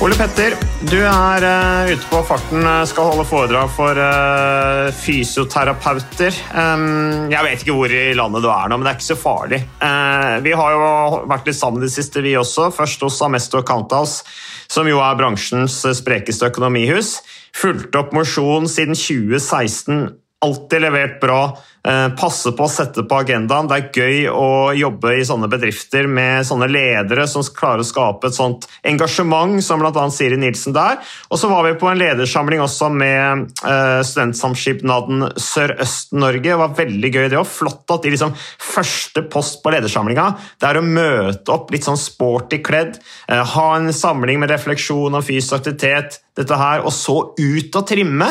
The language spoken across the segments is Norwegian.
Ole Petter, du er uh, ute på farten, eh, skal holde foredrag for uh, fysioterapeuter. Um, jeg vet ikke hvor i landet du er nå, men det er ikke så farlig. Uh, vi har jo vært litt sammen det siste, vi også. Først hos Amesto Counthouse, som jo er bransjens sprekeste økonomihus. Fulgt opp mosjon siden 2016. Alltid levert bra. Eh, passe på å sette på agendaen. Det er gøy å jobbe i sånne bedrifter med sånne ledere som klarer å skape et sånt engasjement, som bl.a. Siri Nilsen der. Og så var vi på en ledersamling også med eh, studentsamskipnaden Sørøst-Norge. Det var veldig gøy det òg. Flott at de liksom første post på ledersamlinga det er å møte opp litt sånn sporty kledd, eh, ha en samling med refleksjon og fysisk aktivitet, dette her, og så ut og trimme.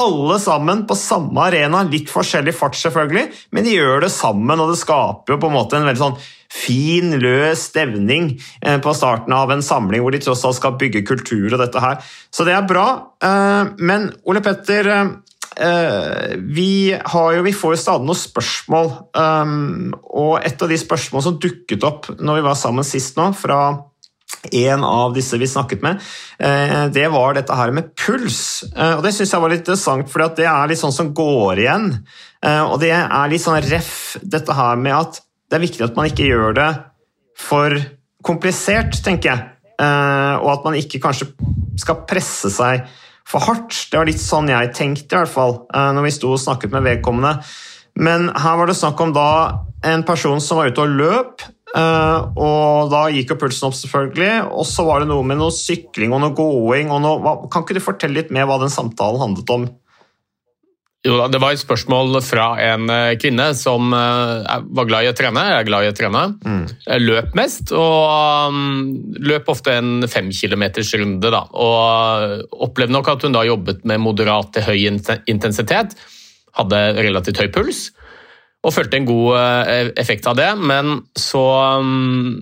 Alle sammen på samme arena, litt forskjellig fart selvfølgelig, men de gjør det sammen, og det skaper jo på en måte en veldig sånn fin, løs stevning eh, på starten av en samling hvor de tross alt skal bygge kultur og dette her. Så det er bra. Eh, Men Ole Petter, eh, vi, jo, vi får jo stadig noen spørsmål, og et av de spørsmålene som dukket opp når vi var sammen sist nå, fra en av disse vi snakket med, eh, det var dette her med puls. Eh, Og Det syns jeg var litt interessant, for det er litt sånn som går igjen. Eh, Og det er litt sånn ref dette her med at det er viktig at man ikke gjør det for komplisert, tenker jeg. Og at man ikke kanskje skal presse seg for hardt. Det var litt sånn jeg tenkte, i hvert fall, når vi sto og snakket med vedkommende. Men her var det snakk om da en person som var ute og løp, og da gikk jo pulsen opp, selvfølgelig. Og så var det noe med noe sykling og noe gåing. Og noe, kan ikke du fortelle litt mer hva den samtalen handlet om? Jo Det var et spørsmål fra en eh, kvinne som eh, var glad i å trene. Jeg er glad i å trene. Mm. Løp mest, og um, løp ofte en femkilometersrunde. Og opplevde nok at hun da jobbet med moderat til høy intensitet. Hadde relativt høy puls og følte en god eh, effekt av det, men så um,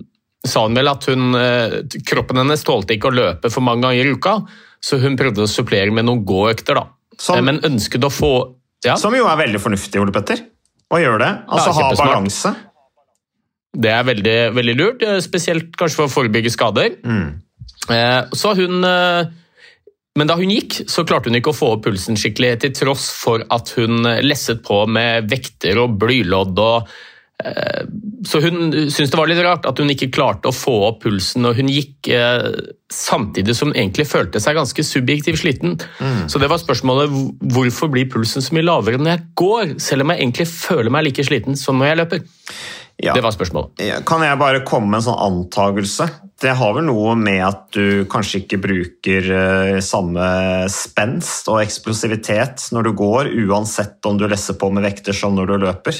sa hun vel at hun, eh, kroppen hennes tålte ikke å løpe for mange ganger i uka, så hun prøvde å supplere med noen gåøkter. da. Som- Eh, Men ønsket å få ja, Som jo er veldig fornuftig, Ole Petter. Å gjøre det. Altså Ja, ha balanse. Det er veldig, veldig lurt, spesielt kanskje for å forebygge skader. Eh, Så hun eh, Men da hun gikk, så klarte hun ikke å få opp pulsen skikkelig, til tross for at hun eh, lesset på med vekter og blylodd. og eh, så hun syntes det var litt rart at hun ikke klarte å få opp pulsen, og hun gikk eh, samtidig som hun egentlig følte seg ganske subjektivt sliten. Så det var spørsmålet hvorfor blir pulsen så mye lavere når jeg går, selv om jeg egentlig føler meg like sliten som når jeg løper? Ja. Det var spørsmålet. Kan jeg bare komme med en sånn antagelse? Det har vel noe med at du kanskje ikke bruker eh, samme spenst og eksplosivitet når du går, uansett om du lesser på med vekter som når du løper.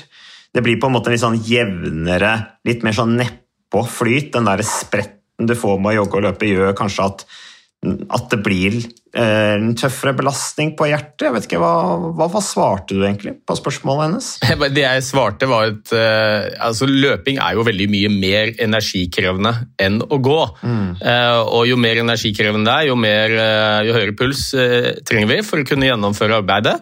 Det blir på en måte en litt sånn jevnere, litt mer sånn nedpå flyt. Den der spretten du får med å jogge og løpe, gjør kanskje at, at det blir eh, en tøffere belastning på hjertet. Jeg vet ikke, hva, hva, hva svarte du egentlig på spørsmålet hennes? Det jeg svarte var at eh, altså, løping er jo veldig mye mer energikrevende enn å gå. Eh, og jo mer energikrevende det er, jo, mer, jo høyere puls trenger vi for å kunne gjennomføre arbeidet.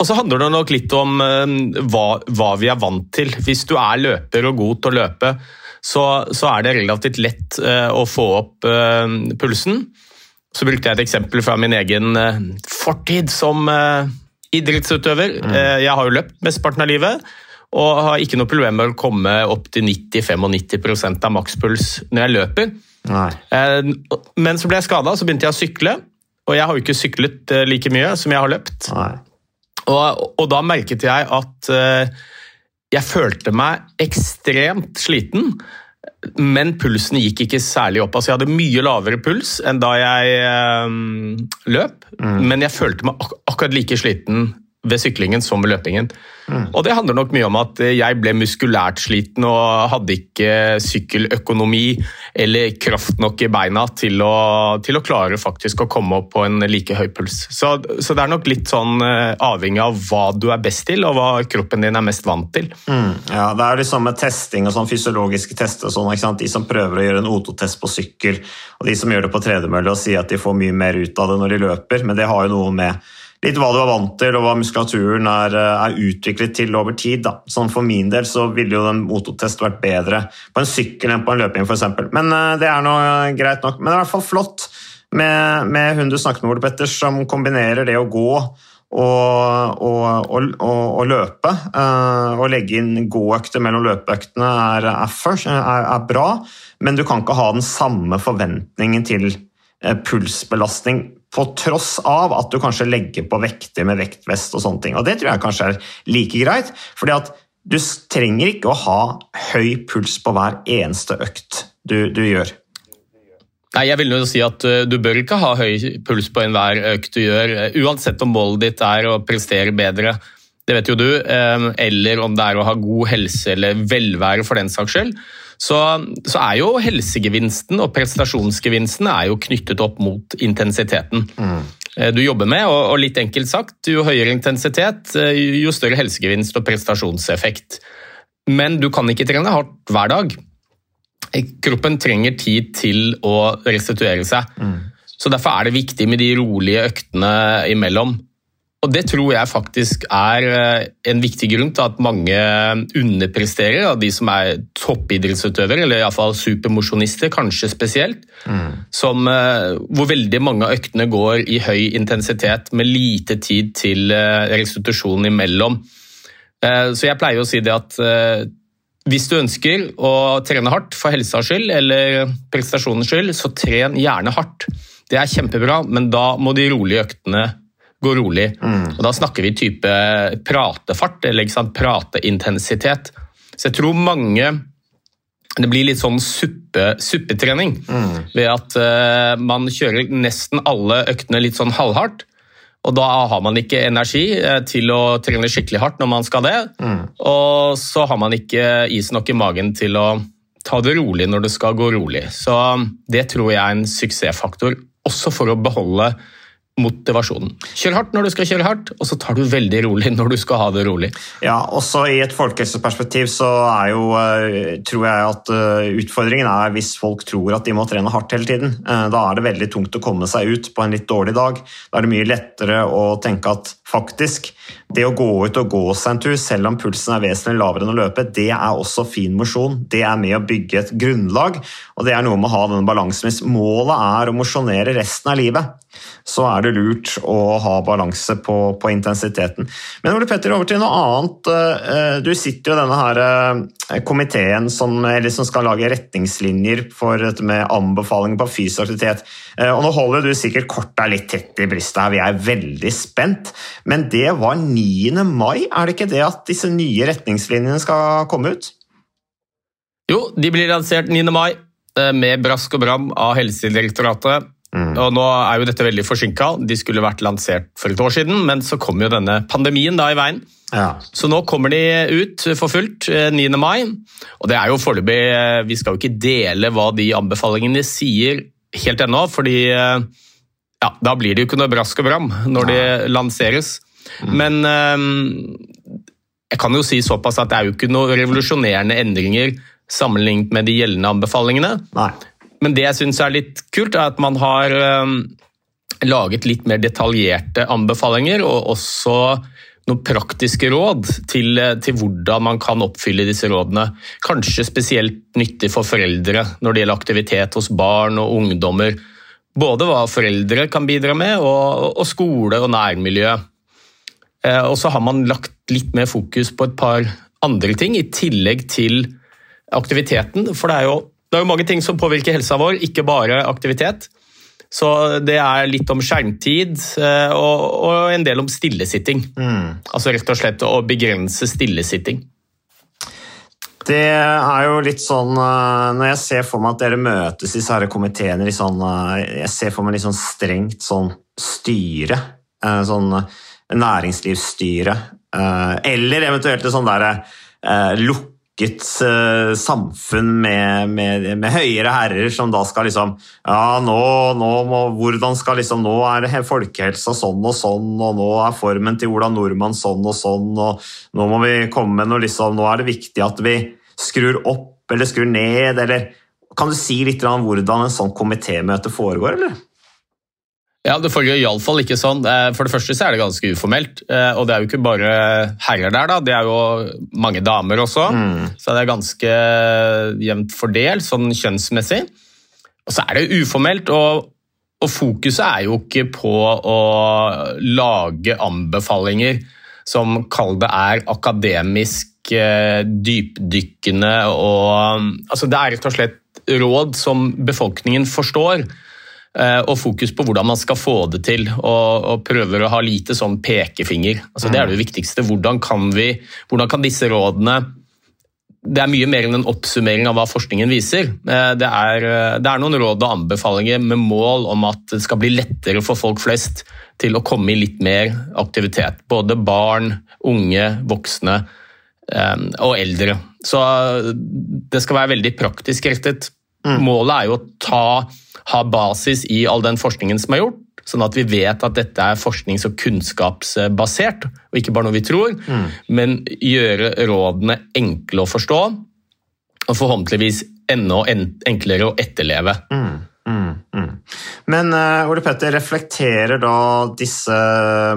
Og så handler det nok litt om hva, hva vi er vant til. Hvis du er løper og god til å løpe, så, så er det relativt lett eh, å få opp eh, pulsen. Så brukte jeg et eksempel fra min egen eh, fortid som, idrettsutøver. Eh, Jeg har jo løpt mesteparten av livet, og har ikke noe problem med å komme opp til 90-95 av makspuls når jeg løper. Nei. Men så ble jeg skada, så begynte jeg å sykle. Og jeg har jo ikke syklet like mye som jeg har løpt. Og, og da merket jeg at eh, jeg følte meg ekstremt sliten, men pulsen gikk ikke særlig opp. Altså, jeg hadde mye lavere puls enn da jeg øh, løp, men jeg følte meg ak akkurat like sliten ved syklingen som ved løpingen. Og det handler nok mye om at jeg ble muskulært sliten og hadde ikke sykkeløkonomi eller kraft nok i beina til å, til å klare faktisk å komme opp på en like høy puls. Så, så det er nok litt sånn eh, avhengig av hva du er best til, og hva kroppen din er mest vant til. Mm, ja, Det er liksom med testing og sånn fysiologiske tester og sånn? De som prøver å gjøre en O2-test på sykkel, og de som gjør det på tredemølle og sier at de får mye mer ut av det når de løper, men det har jo noe med litt hva du er vant til og hva muskulaturen er, er utviklet til over tid. Da. Sånn For min del så ville jo den O2-test vært bedre på en sykkel enn på en løping f.eks. Men eh, det er nå eh, greit nok. Men det er i hvert fall flott med, med hun du snakket med, Ole Petter, som kombinerer det å gå og, og, og, og, løpe. Å legge inn gåøkter mellom løpeøktene er, er, er, bra, men du kan ikke ha den samme forventningen til eh, pulsbelastning på tross av at du kanskje legger på vekter med vektvest og sånne ting. Og det tror jeg kanskje er like greit, fordi at du trenger ikke å ha høy puls på hver eneste økt du, du gjør. Nei, jeg vil jo si at uh, Du bør ikke ha høy puls på enhver økt du gjør, uh, uansett om målet ditt er å prestere bedre. Det vet jo du. um, Eller om det er å ha god helse eller velvære for den saks skyld. Så, så er jo helsegevinsten og prestasjonsgevinsten er jo knyttet opp mot intensiteten Mm. du jobber med. Og, og litt enkelt sagt, jo høyere intensitet, uh, jo større helsegevinst og prestasjonseffekt. Men du kan ikke trene hardt hver dag. Kroppen trenger tid til å restituere seg. Så Derfor er det viktig med de rolige øktene imellom. Og Det tror jeg faktisk er eh, en viktig grunn til at mange underpresterer, av de som er toppidrettsutøvere, eller iallfall supermosjonister, kanskje spesielt. Som, eh, hvor veldig mange av øktene går i høy intensitet med lite tid til restitusjonen restitusjon imellom. Eh, Så jeg pleier å si det at eh, hvis du ønsker å trene hardt for helsas skyld eller prestasjonens skyld, så tren gjerne hardt. Det er kjempebra, men da må de rolige øktene gå rolig. Og Da snakker vi type pratefart eller ikke sant, prateintensitet. Så jeg tror mange det blir litt sånn suppe, suppetrening ved at uh, man kjører nesten alle øktene litt sånn halvhardt. Og da har man ikke energi eh, til å trene skikkelig hardt når man skal det. Og så har man ikke is nok i magen til å ta det rolig når det skal gå rolig. Så det tror jeg er en suksessfaktor, også for å beholde motivasjonen. Kjør hardt når du skal kjøre hardt, og så tar du veldig rolig når du skal ha det rolig. Ja, også I et folkehelseperspektiv så er jo, eh, tror jeg at eh, utfordringen er hvis folk tror at de må trene hardt hele tiden. Eh, Da er det veldig tungt å komme seg ut på en litt dårlig dag. Da er det mye lettere å tenke at faktisk, det å gå ut og gå seg en tur, selv om pulsen er vesentlig lavere enn å løpe, det er også fin mosjon. Det er med å bygge et grunnlag, og det er noe med å ha denne balansen. Hvis målet er å mosjonere resten av livet, så er det lurt å ha balanse på, på intensiteten. Men Ole Petter, over til noe annet. Eh, Du sitter jo i denne her eh, komiteen som, som skal lage retningslinjer for dette med anbefalinger på fysisk aktivitet. Eh, Og nå holder du sikkert korta litt tett i brystet her, vi er veldig spent. Men det var 9. mai, er det ikke det at disse nye retningslinjene skal komme ut? Jo, de blir lansert 9. mai eh, med brask og bram av Helsedirektoratet. Og nå er jo dette veldig forsinka. De skulle vært lansert for et år siden, men så kom jo denne pandemien da i veien. Ja. Så nå kommer de ut for fullt eh, 9. mai. Og det er jo foreløpig eh, Vi skal jo ikke dele hva de anbefalingene sier helt ennå, fordi eh, ja, da blir det jo ikke noe brask og bram når de lanseres. Men eh, jeg kan jo si såpass at det er jo ikke noen revolusjonerende endringer sammenlignet med de gjeldende anbefalingene. Nei. Men det jeg syns er litt kult, er at man har laget litt mer detaljerte anbefalinger, og også noen praktiske råd til, eh, til hvordan man kan oppfylle disse rådene. Kanskje spesielt nyttig for foreldre når det gjelder aktivitet hos barn og ungdommer. Både hva foreldre kan bidra med, og, og skole og nærmiljø. Eh, Og så har man lagt litt mer fokus på et par andre ting, i tillegg til aktiviteten. For det er jo, det er jo mange ting som påvirker helsa vår, ikke bare aktivitet. Så det er litt om skjermtid eh, og, og en del om stillesitting. Altså rett og slett å begrense stillesitting. Det er jo litt sånn eh, Når jeg ser for meg at dere møtes i disse komiteene sånn Jeg ser for meg litt sånn strengt sånn styre. Sånn næringslivsstyre. eh, Eller eventuelt et sånn derre eh, lukket eh, samfunn med, med, med høyere herrer som da skal liksom Ja, nå, nå må Hvordan skal liksom Nå er he- folkehelsa sånn og sånn, og nå er formen til Ola Nordmann sånn og sånn, og nå må vi komme med noe liksom Nå er det viktig at vi skrur opp eller skrur ned, eller Kan du si litt om hvordan en sånn komitémøte foregår, eller? Ja, Det foregår iallfall ikke sånn. Eh, For det første så er det ganske uformelt. eh, Og det er jo ikke bare herrer der, da. Det er jo mange damer også. Så det er ganske jevnt fordelt sånn kjønnsmessig. Og så er det uformelt, og, og fokuset er jo ikke på å lage anbefalinger som kall det er akademisk eh, dypdykkende og Altså det er rett og slett råd som befolkningen forstår. Eh, Og fokus på hvordan man skal få det til, og, og prøver å ha lite sånn pekefinger. Altså Det er det viktigste. Hvordan kan, vi, hvordan kan disse rådene det er mye mer enn en oppsummering av hva forskningen viser. Eh, Det er, eh, det er noen råd og anbefalinger med mål om at det skal bli lettere for folk flest til å komme i litt mer aktivitet. Både barn, unge, voksne og eldre. Så det skal være veldig praktisk rettet. Målet er jo å ta, ha basis i all den forskningen som er gjort, sånn at vi vet at dette er forsknings- og kunnskapsbasert, og ikke bare noe vi tror, men gjøre rådene enkle å forstå, og forhåpentligvis enda enklere å etterleve. Men eh, Ole Petter, reflekterer da disse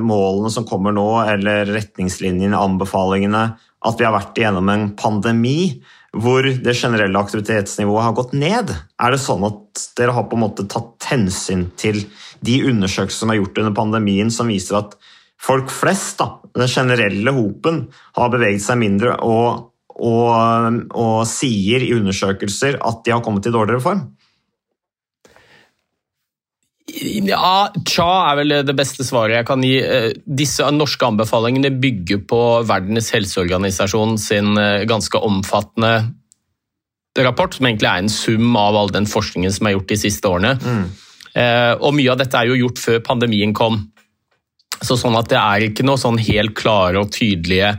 målene som kommer nå, eller retningslinjene, anbefalingene, at vi har vært igjennom en pandemi hvor det generelle aktivitetsnivået har gått ned? Er det sånn at dere har på en måte tatt hensyn til de undersøkelser som er gjort under pandemien, som viser at folk flest, da, den generelle hopen, har beveget seg mindre og, og, og sier i undersøkelser at de har kommet i dårligere form? Ja, tja er vel det beste svaret jeg kan gi. Eh, Disse norske anbefalingene bygger på Verdens helseorganisasjon sin eh, ganske omfattende rapport, som egentlig er en sum av all den forskningen som er gjort de siste årene. Mm. Og mye av dette er jo gjort før pandemien kom. Så sånn at det er ikke noe sånn helt klare og tydelige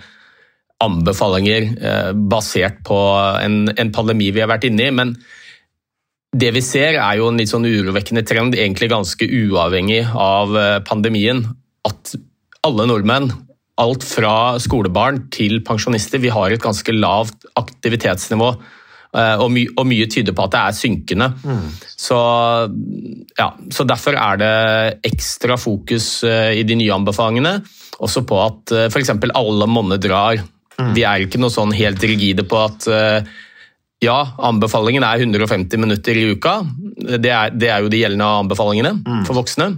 anbefalinger eh, basert på en, en pandemi vi har vært inne i. men det vi ser er jo en litt sånn urovekkende trend, egentlig ganske uavhengig av eh, pandemien, at alle nordmenn, alt fra skolebarn til pensjonister, vi har et ganske lavt aktivitetsnivå. eh, Og, my og mye tyder på at det er synkende. Så, ja, så derfor er det ekstra fokus eh, i de nye anbefalingene, også på at f.eks. alle monner drar. Vi er ikke noe sånn helt rigide på at ja, anbefalingen er 150 minutter i uka. Det er, det er jo de gjeldende anbefalingene for voksne.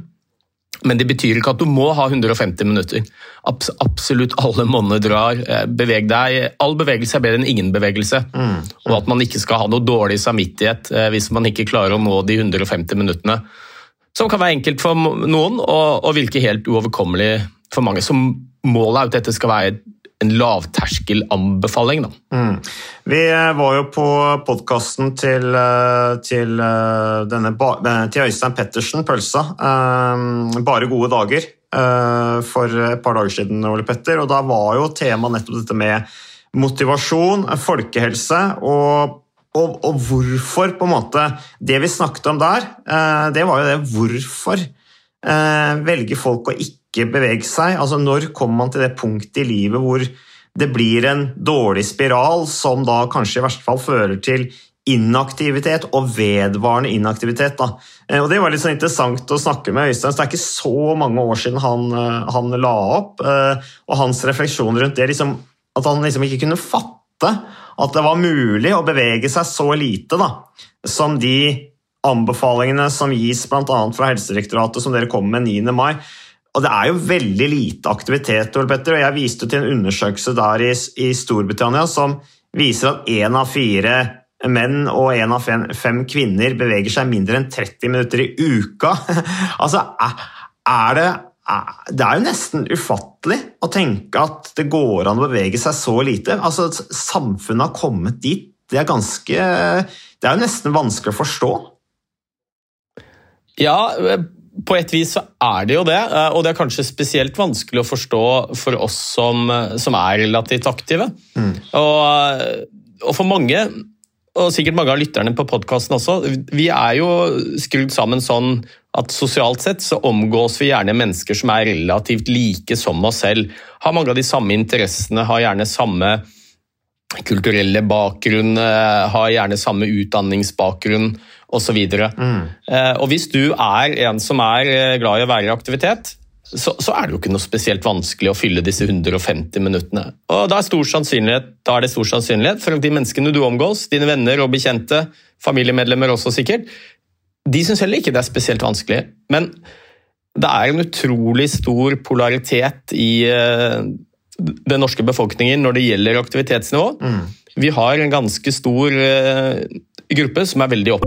Men det betyr ikke at du må ha 150 minutter. Abs absolutt alle monner drar. Eh, Beveg deg. All bevegelse er bedre enn ingen bevegelse. Og at man ikke skal ha noe dårlig samvittighet eh, hvis man ikke klarer å nå de 150 minuttene. Som kan være enkelt for noen og, og virke helt uoverkommelig for mange. Så målet er at dette skal være en lavterskelanbefaling. Mm. Vi eh, var jo på podkasten til, eh, til, eh, til Øystein Pettersen, Pølsa, Bare gode dager, for et par dager siden, Ole Petter. Og da var jo temaet nettopp dette med motivasjon, folkehelse og og, og hvorfor, på en måte Det vi snakket om der, det var jo det hvorfor velger folk å ikke bevege seg? Altså Når kommer man til det punktet i livet hvor det blir en dårlig spiral som da kanskje i verste fall fører til inaktivitet og vedvarende inaktivitet. Da. Eh, Og Det var litt sånn interessant å snakke med Øystein. så Det er ikke så mange år siden han, eh, han la opp. eh, Og hans refleksjon rundt det, liksom, at han liksom ikke kunne fatte at det var mulig å bevege seg så lite da, som de anbefalingene som gis bl.a. fra Helsedirektoratet, som dere kom med 9. mai. Og det er jo veldig lite aktivitet. Ole Petter, og Jeg viste til en undersøkelse der i, i Storbritannia som viser at én av fire menn og én av fem, fem, kvinner beveger seg mindre enn 30 minutter i uka. altså, er det det er jo nesten ufattelig å tenke at det går an å bevege seg så lite. Altså, Samfunnet har kommet dit. Det er ganske Det er jo nesten vanskelig å forstå. Ja, på et vis så er det jo det, og det er kanskje spesielt vanskelig å forstå for oss som, som er relativt aktive. Mm. Og, og, for mange, og sikkert mange av lytterne på podkasten også, vi er jo skrudd sammen sånn at sosialt sett så omgås vi gjerne mennesker som er relativt like som oss selv. Har mange av de samme interessene, har gjerne samme kulturelle bakgrunn, har gjerne samme utdanningsbakgrunn osv. Mm. Eh, og hvis du er en som er eh, glad i å være i aktivitet, så, så, er det jo ikke noe spesielt vanskelig å fylle disse 150 minuttene. Og da er, stor da er det stor sannsynlighet for at de menneskene du omgås, dine venner og bekjente, familiemedlemmer også sikkert, de syns heller ikke det er spesielt vanskelig. Men det er en utrolig stor polaritet i uh, den norske befolkningen når det gjelder aktivitetsnivå. Mm. Vi har en ganske stor gruppe som er veldig opp...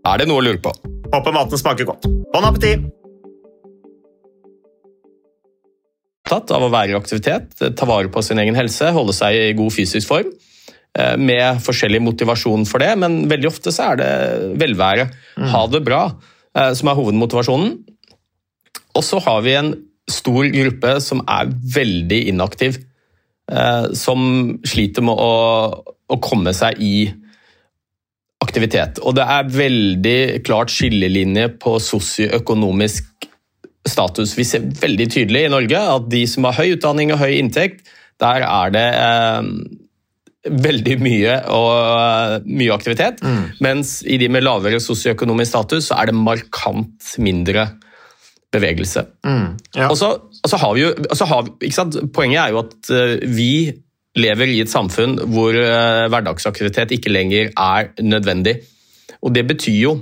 Er det noe å lure på? Håper maten smaker godt. Bon appétit! Tatt av å være i aktivitet, ta vare på sin egen helse, holde seg i god fysisk form. Eh, med forskjellig motivasjon for det, men veldig ofte så er det velvære. Mm. Ha det bra, eh, som er hovedmotivasjonen. Og så har vi en stor gruppe som er veldig inaktiv. eh, som sliter med å, å komme seg i aktivitet. Og det er veldig klart skillelinje på sosioøkonomisk status. Vi ser veldig tydelig i Norge at de som har høy utdanning og høy inntekt, der er det eh, veldig mye, og, mye aktivitet. Mm. Mens i de med lavere sosioøkonomisk status, så er det markant mindre bevegelse. Mm. Ja. Og så, og så har vi jo, har? Poenget er jo at eh, vi lever i et samfunn hvor eh, hverdagsaktivitet ikke lenger er nødvendig. Og det betyr jo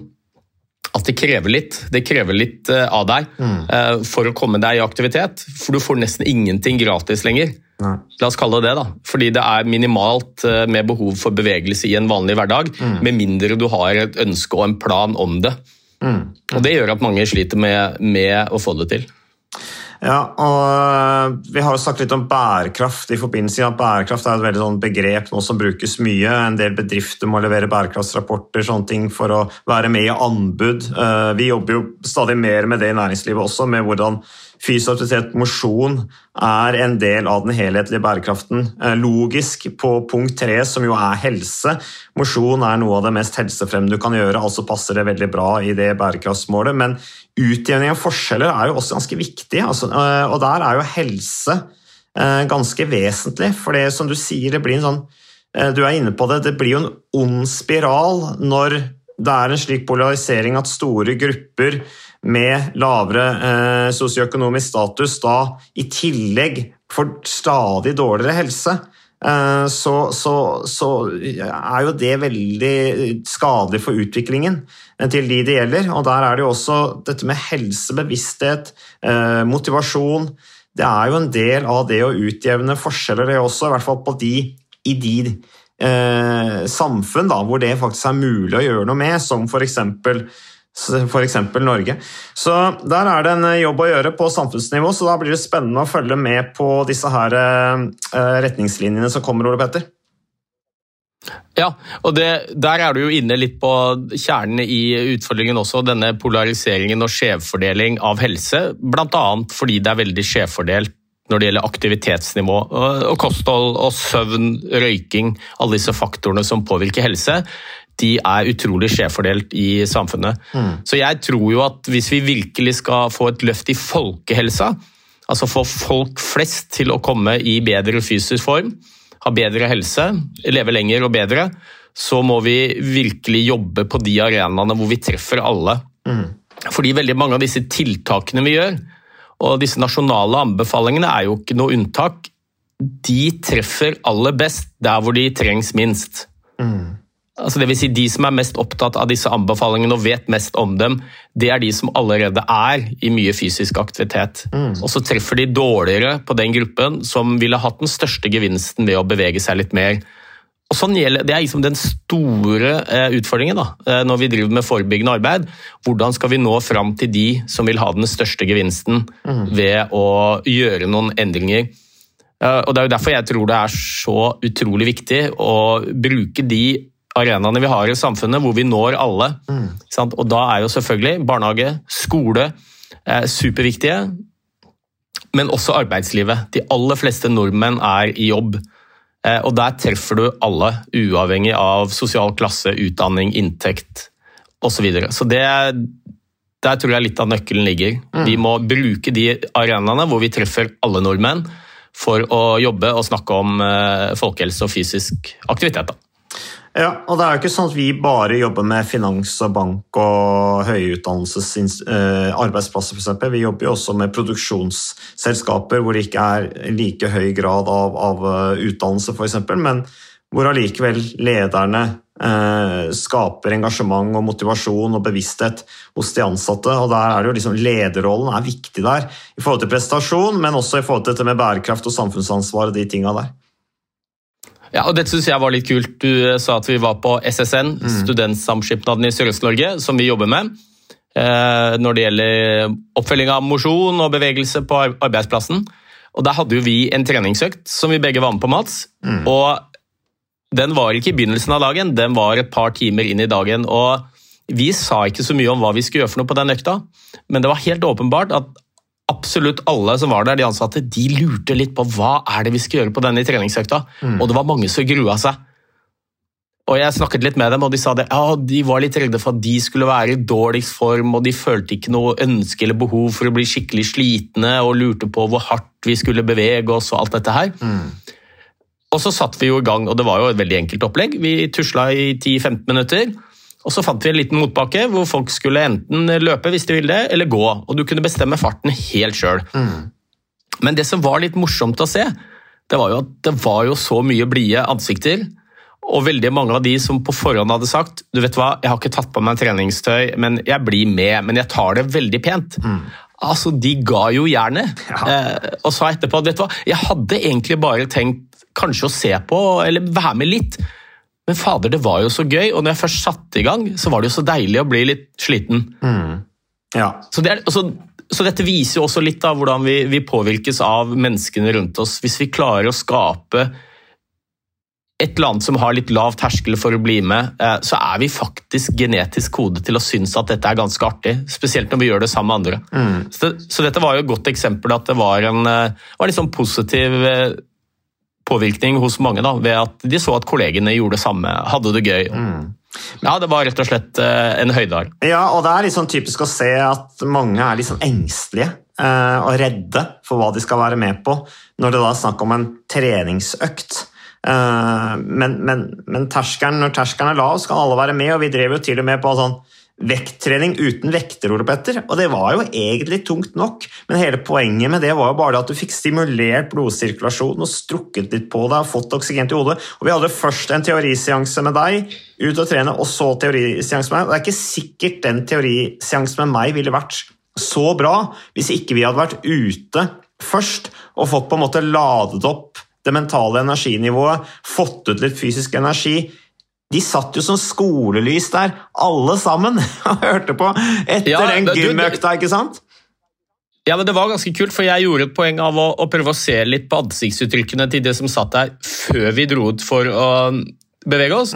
at det krever litt. Det krever litt eh, av deg mm. for å komme deg i aktivitet. For du får nesten ingenting gratis lenger. Nei. La oss kalle det det, da. Fordi det er minimalt eh, med behov for bevegelse i en vanlig hverdag, med mindre du har et ønske og en plan om det. Og det gjør at mange sliter med, med å få det til. Ja, og øh, Vi har jo snakket litt om bærekraft. i forbindelse med at Bærekraft er et veldig sånn begrep nå som brukes mye. En del bedrifter må levere bærekraftsrapporter sånne ting for å være med i anbud. Eh, Vi jobber jo stadig mer med det i næringslivet også, med hvordan fysisk aktivitet, mosjon, er en del av den helhetlige bærekraften. Eh, Logisk på punkt tre, som jo er helse. Mosjon er noe av det mest helsefremmende du kan gjøre, altså passer det veldig bra i det bærekraftsmålet. Men utjevning av forskjeller er jo også ganske viktig, altså, eh, og der er jo helse eh, ganske vesentlig. For det som du sier, det blir en sånn Du er inne på det, det blir jo en ond spiral når det er en slik polarisering at store grupper med lavere eh, sosioøkonomisk status da i tillegg får stadig dårligere helse. Eh, så, så, så er jo det veldig skadelig for utviklingen eh, til de det gjelder. Og der er det jo også dette med helse, bevissthet, motivasjon. Det er jo en del av det å utjevne forskjeller, det også, i hvert fall på de, i de eh, samfunn da, hvor det faktisk er mulig å gjøre noe med, som f.eks. F.eks. Norge. Så Der er det en jobb å gjøre på samfunnsnivå, så da blir det spennende å følge med på disse her eh, retningslinjene som kommer, Ole Petter. Ja, og det, der er du jo inne litt på kjernen i utfordringen også, denne polariseringen og skjevfordeling av helse. Bl.a. fordi det er veldig skjevfordelt når det gjelder aktivitetsnivå og kosthold og søvn, røyking, alle disse faktorene som påvirker helse. De er utrolig skjevfordelt i samfunnet. Så jeg tror jo at hvis vi virkelig skal få et løft i folkehelsa, altså få folk flest til å komme i bedre fysisk form, ha bedre helse, leve lenger og bedre, så må vi virkelig jobbe på de arenaene hvor vi treffer alle. Fordi veldig mange av disse tiltakene vi gjør, og disse nasjonale anbefalingene er jo ikke noe unntak. De treffer aller best der hvor de trengs minst. Altså det vil si De som er mest opptatt av disse anbefalingene og vet mest om dem, det er de som allerede er i mye fysisk aktivitet. Og så treffer de dårligere på den gruppen som ville hatt den største gevinsten ved å bevege seg litt mer. Og sånn gjelder, Det er liksom den store eh, utfordringen da, eh, når vi driver med forebyggende arbeid. Hvordan skal vi nå fram til de som vil ha den største gevinsten ved å gjøre noen endringer? Eh, og Det er jo derfor jeg tror det er så utrolig viktig å bruke de arenaene vi har i samfunnet hvor vi når alle. Mm. Sant? Og da er jo selvfølgelig barnehage, skole eh, superviktige, men også arbeidslivet. De aller fleste nordmenn er i jobb. Eh, Og der treffer du alle, uavhengig av sosial klasse, utdanning, inntekt osv. Så, videre. så det, der tror jeg litt av nøkkelen ligger. Vi må bruke de arenaene hvor vi treffer alle nordmenn, for å jobbe og snakke om eh, folkehelse og fysisk aktivitet. Da. Ja, og det er jo ikke sånn at vi bare jobber med finans og bank og høyutdannelses eh, arbeidsplasser f.eks. Vi jobber jo også med produksjonsselskaper hvor det ikke er like høy grad av, av eh, utdannelse f.eks., men hvor allikevel lederne eh, skaper engasjement og motivasjon og bevissthet hos de ansatte. og der er det jo liksom Lederrollen er viktig der i forhold til prestasjon, men også i forhold til dette med bærekraft og samfunnsansvar og de tinga der. Ja, og Dette synes jeg var litt kult. Du eh, sa at vi var på SSN, Studentsamskipnaden i Sørøst-Norge, som vi jobber med. eh, Når det gjelder oppfølging av mosjon og bevegelse på arbeidsplassen. Og Der hadde jo vi en treningsøkt som vi begge var med på, Mats. Og den var ikke i begynnelsen av dagen, den var et par timer inn i dagen. og Vi sa ikke så mye om hva vi skulle gjøre for noe på den økta, men det var helt åpenbart at absolutt alle som var der, de ansatte, de lurte litt på hva er det vi skal gjøre på denne treningsøkta. Mm. Og det var mange som grua seg. Og jeg snakket litt med dem, og de sa det, ja, de var litt redde for at de skulle være i dårligst form, og de følte ikke noe ønske eller behov for å bli skikkelig slitne, og lurte på hvor hardt vi skulle bevege oss og alt dette her. Og så satt vi jo i gang, og det var jo et veldig enkelt opplegg. Vi tusla i 10-15 minutter, og så fant vi en liten motbakke hvor folk skulle enten løpe hvis de ville det, eller gå. Og du kunne bestemme farten helt sjøl. Men det som var litt morsomt å se, det var jo at det var jo så mye blide ansikter. Og veldig mange av de som på forhånd hadde sagt du vet hva, jeg har ikke tatt på meg treningstøy, men jeg blir med, men jeg tar det veldig pent. Altså, De ga jo jernet. Eh, og sa etterpå vet du hva, jeg hadde egentlig bare tenkt kanskje å se på eller være med litt. Men fader, det var jo så gøy, og når jeg først satte i gang, så var det jo så deilig å bli litt sliten. Ja. Så, det er, så, så dette viser jo også litt av hvordan vi, vi påvirkes av menneskene rundt oss. Hvis vi klarer å skape et eller annet som har litt lav terskel for å bli med, eh, så er vi faktisk genetisk kodet til å synes at dette er ganske artig. Spesielt når vi gjør det sammen med andre. Så, det, så dette var jo et godt eksempel at det var en, eh, var en sånn positiv eh, påvirkning hos mange, da, ved at de så at kollegene gjorde det samme, hadde det gøy. Ja, det var rett og slett eh, en høydare. Ja, og det er sånn typisk å se at mange er sånn engstelige eh, og redde for hva de skal være med på, når det da er snakk om en treningsøkt. Eh, men, men, men terskelen, når terskelen er lav, skal alle være med, og vi drev jo til og med på sånn vekttrening uten vekter, Ole Petter, og det var jo egentlig tungt nok, men hele poenget med det var jo bare at du fikk stimulert blodsirkulasjonen og strukket litt på deg og fått oksygen til hodet. Og vi hadde først en teoriseanse med deg, ut og trene, og så teoriseanse med meg. Og det er ikke sikkert den teoriseansen med meg ville vært så bra hvis ikke vi hadde vært ute først og fått på en måte ladet opp det mentale energinivået, fått ut litt fysisk energi. De satt jo som skolelys der, alle sammen, og hørte på etter Ja, den gymøkta, ikke sant? Ja, men Det var ganske kult, for jeg gjorde et poeng av å, å prøve å se litt på ansiktsuttrykkene til de som satt der før vi dro ut for å bevege oss.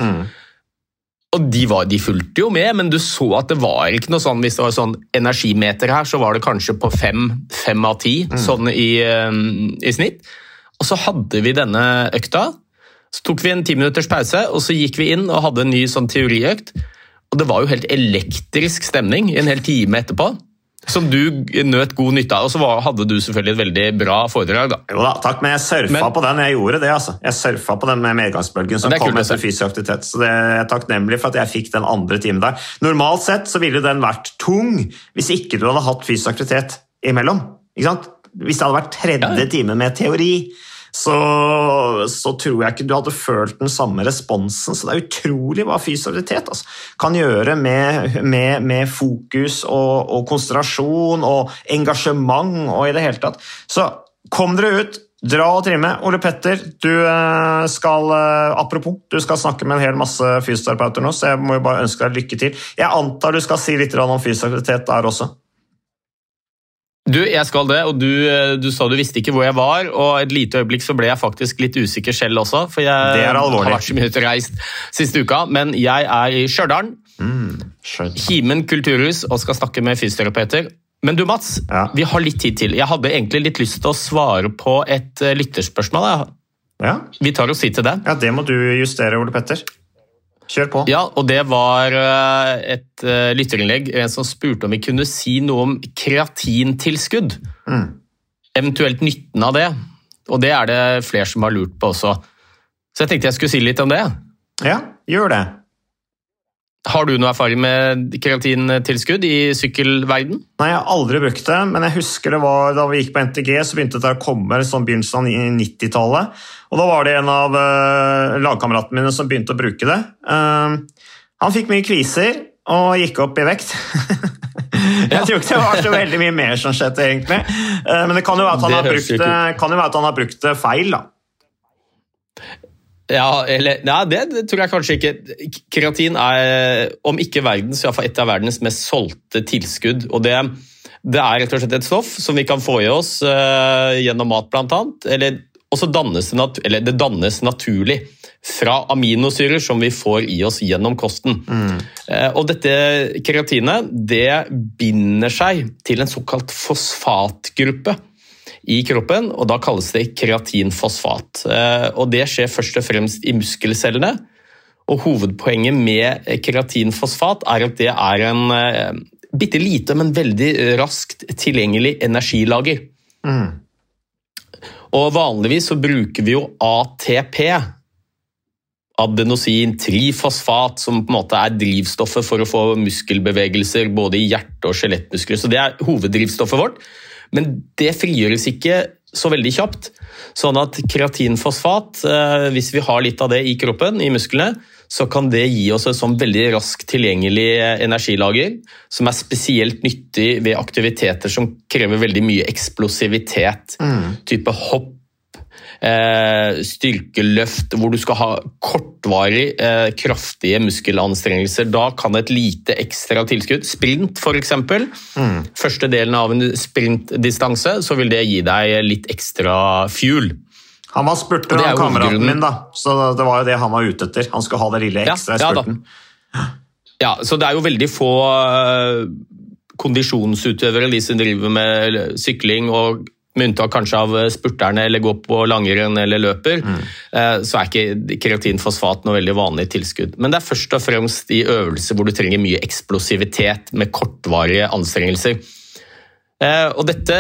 Og de, var, de fulgte jo med, men du så at det var ikke noe sånn Hvis det var sånn energimeter her, så var det kanskje på fem, fem av ti sånn i, eh, i snitt. Og så hadde vi denne økta. Så tok vi en ti minutters pause, og så gikk vi inn og hadde en ny sånn teoriøkt. Og det var jo helt elektrisk stemning en hel time etterpå. Som du nøt god nytte av. Og så hadde du selvfølgelig et veldig bra foredrag. da. Jo da, takk, men jeg surfa Men- på den. Jeg gjorde det, altså. Jeg surfa på den med medgangsbølgen som kom etter fysisk aktivitet. Så det er jeg takknemlig for at jeg fikk den andre timen der. Normalt sett så ville den vært tung hvis ikke du hadde hatt fysisk aktivitet imellom. Ikke sant? Hvis det hadde vært tredje Ja. time med teori, så, så tror jeg ikke du hadde følt den samme responsen. Så det er utrolig hva fysisk altså, kan gjøre med, med, med fokus og, og konsentrasjon og engasjement og i det hele tatt. Så kom dere ut. Dra og trimme. Ole Petter, du eh, skal eh, Apropos, du skal snakke med en hel masse fysioterapeuter nå, så jeg må jo bare ønske deg lykke til. Jeg antar du skal si litt om fysisk der også? Du, jeg skal det, og du, eh, du sa du visste ikke hvor jeg var, og et lite øyeblikk så ble jeg faktisk litt usikker selv også, for jeg har vært så mye ute reist siste uka, men jeg er i Stjørdal, Himen kulturhus, og skal snakke med fysioterapeuter. Men du Mats, Ja. vi har litt tid til. Jeg hadde egentlig litt lyst til å svare på et eh, lytterspørsmål. Ja. Vi tar oss tid til det. ja, det må du justere, Ole Petter. Kjør på. Ja, og det var eh, et eh, lytterinnlegg. En som spurte om vi kunne si noe om kreatintilskudd. Eventuelt nytten av det. Og det er det flere som har lurt på også. Så jeg tenkte jeg skulle si litt om det. Ja, gjør det. Har du noe erfaring med kreatintilskudd i sykkelverden? Nei, jeg har aldri brukt det, men jeg husker det var da vi gikk på NTG, så begynte det å komme sånn begynnelsen av 90-tallet. Og da var det en av uh, lagkameratene mine som begynte å bruke det. Uh, han fikk mye kviser og gikk opp i vekt. jeg tror ikke det var så veldig mye mer som skjedde, egentlig. Uh, men det kan jo være at han, har brukt, det, kan jo være at han har brukt det feil, da. Ja, eller, nei, det, det tror jeg kanskje ikke. Kreatin er, om ikke verdens, så iallfall et av verdens mest solgte tilskudd. og det, det er rett og slett et stoff som vi kan få i oss uh, gjennom mat, blant annet. Eller, og så dannes det, nat eller det dannes naturlig fra aminosyrer som vi får i oss gjennom kosten. Eh, Og dette kreatinet det binder seg til en såkalt fosfatgruppe i kroppen, og da kalles det kreatinfosfat. Eh, Og det skjer først og fremst i muskelcellene. Og hovedpoenget med kreatinfosfat er at det er en eh, bitte lite, men veldig raskt tilgjengelig energilager. Og vanligvis så bruker vi jo ATP, adenosin trifosfat, som på en måte er drivstoffet for å få muskelbevegelser både i hjerte- og skjelettmuskler. Så det er hoveddrivstoffet vårt. Men det frigjøres ikke så veldig kjapt. Sånn at kreatinfosfat, eh, hvis vi har litt av det i kroppen, i musklene, så kan det gi oss et sånn veldig raskt tilgjengelig eh, energilager, som er spesielt nyttig ved aktiviteter som krever veldig mye eksplosivitet. Type hopp, styrkeløft, hvor du skal ha kortvarig eh, kraftige muskelanstrengelser. Da kan et lite ekstra tilskudd, sprint f.eks., første delen av en sprintdistanse, så vil det gi deg litt ekstra fuel. Han var spurter, av er kameraten min, da. Så det var jo det han var ute etter. Han skulle ha det lille ekstra i ja spurten. Ja, så det er jo veldig få eh, kondisjonsutøvere, de som driver med sykling, og med unntak kanskje av spurterne eller går på langrenn eller løper, mm. så er ikke kreatinfosfat noe veldig vanlig tilskudd. Men det er først og fremst i øvelser hvor du trenger mye eksplosivitet med kortvarige anstrengelser. Eh, Og dette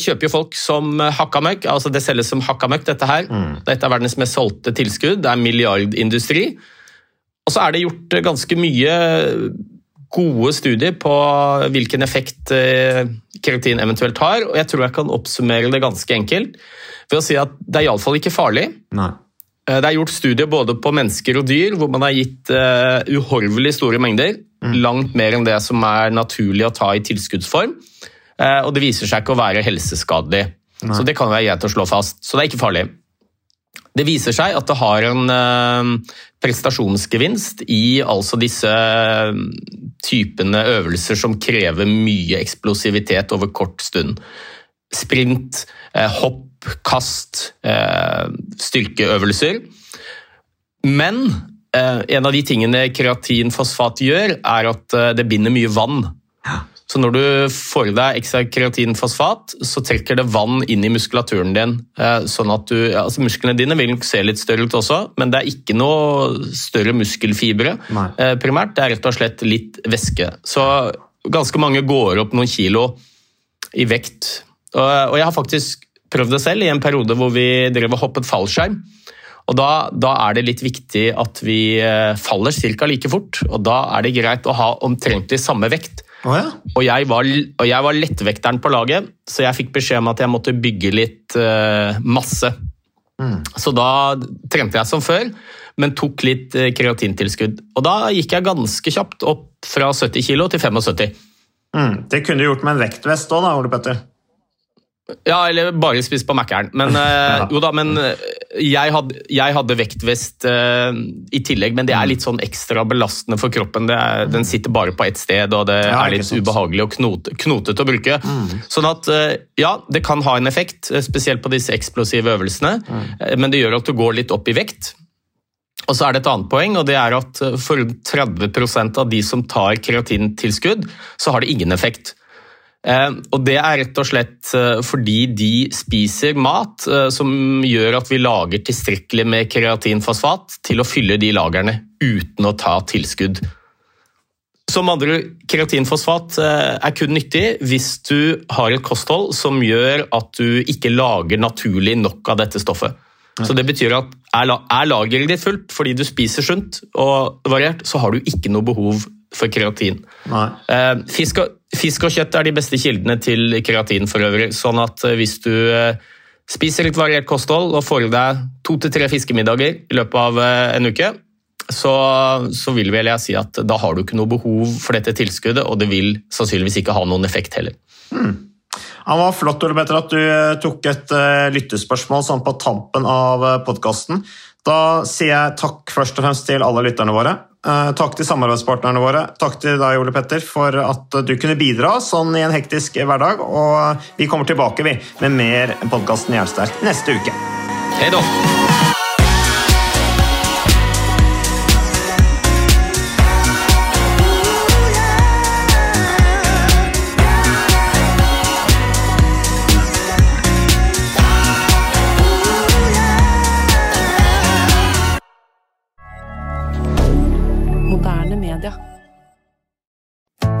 kjøper jo folk som hakka møkk. Altså det selges som hakka møkk, dette her. Dette er verdens mest solgte tilskudd. Det er milliardindustri. Og så er det gjort ganske mye gode studier på hvilken effekt eh, keratin eventuelt har, og jeg tror jeg kan oppsummere det ganske enkelt ved å si at det er iallfall ikke farlig. Nei. Eh, Det er gjort studier både på mennesker og dyr hvor man har gitt eh, uhorvelig store mengder. Langt mer enn det som er naturlig å ta i tilskuddsform. Og det viser seg ikke å være helseskadelig. Så det kan være greit å slå fast. Så det er ikke farlig. Det viser seg at det har en prestasjonsgevinst i altså disse typene øvelser som krever mye eksplosivitet over kort stund. Sprint, eh, hopp, kast, eh, styrkeøvelser. Men eh, en av de tingene kreatinfosfat gjør, er at det binder mye vann. Så når du får i deg ekstra kreatinfosfat, så trekker det vann inn i muskulaturen din. eh, Sånn at du, altså Musklene dine vil nok se litt større ut også, men det er ikke noe større muskelfibre Nei. eh, primært. Det er rett og slett litt væske. Så ganske mange går opp noen kilo i vekt. Og og jeg har faktisk prøvd det selv i en periode hvor vi drev og hoppet fallskjerm. Og da, da er det litt viktig at vi eh, faller ca. like fort, og da er det greit å ha omtrentlig samme vekt. Å ja. Og jeg, var, og jeg var lettvekteren på laget, så jeg fikk beskjed om at jeg måtte bygge litt uh, masse. Så da trente jeg som før, men tok litt uh, kreatintilskudd. Og da gikk jeg ganske kjapt opp fra 70 kg til 75 Mm. Det kunne du gjort med en vektvest òg, da, Ole Petter. Ja, eller bare spist på Mækkern. Men, eh, Ja. jo da, men eh, jeg hadde, jeg hadde vektvest uh, i tillegg, men det er litt sånn ekstra belastende for kroppen. Det er, den sitter bare på ett sted, og det Ja, er litt ubehagelig og knote, knotete å bruke. Sånn at uh, ja, det kan ha en effekt, eh, spesielt på disse eksplosive øvelsene, mm. men det gjør at du går litt opp i vekt. Og så er det et annet poeng, og det er at for 30% av de som tar kreatintilskudd, så har det ingen effekt. Eh, og Det er rett og slett eh, fordi de spiser mat eh, som gjør at vi lager tilstrekkelig med kreatinfosfat til å fylle de lagrene uten å ta tilskudd. Som andre kreatinfosfat er kun nyttig hvis du har et kosthold som gjør at du ikke lager naturlig nok av dette stoffet. Så det betyr at er lageret ditt fullt fordi du spiser sunt og variert, så har du ikke noe behov for kreatin. Eh, Fisk og, fisk og kjøtt er de beste kildene til kreatin for øvrig. Sånn at eh, hvis du eh, spiser litt variert kosthold og får i deg to til tre fiskemiddager i løpet av eh, en uke, så, så vil vel jeg si at da har du ikke noe behov for dette tilskuddet, og det vil sannsynligvis ikke ha noen effekt heller. Han var flott, Ole Petter, at du tok et lyttespørsmål sånn på tampen av podkasten. Da sier jeg takk først og fremst til alle lytterne våre. Eh, Takk til samarbeidspartnerne våre. Takk til deg, Ole Petter, for at du kunne bidra sånn i en hektisk hverdag. Og vi kommer tilbake vi, med mer podkasten Jernsterk neste uke. Hei da!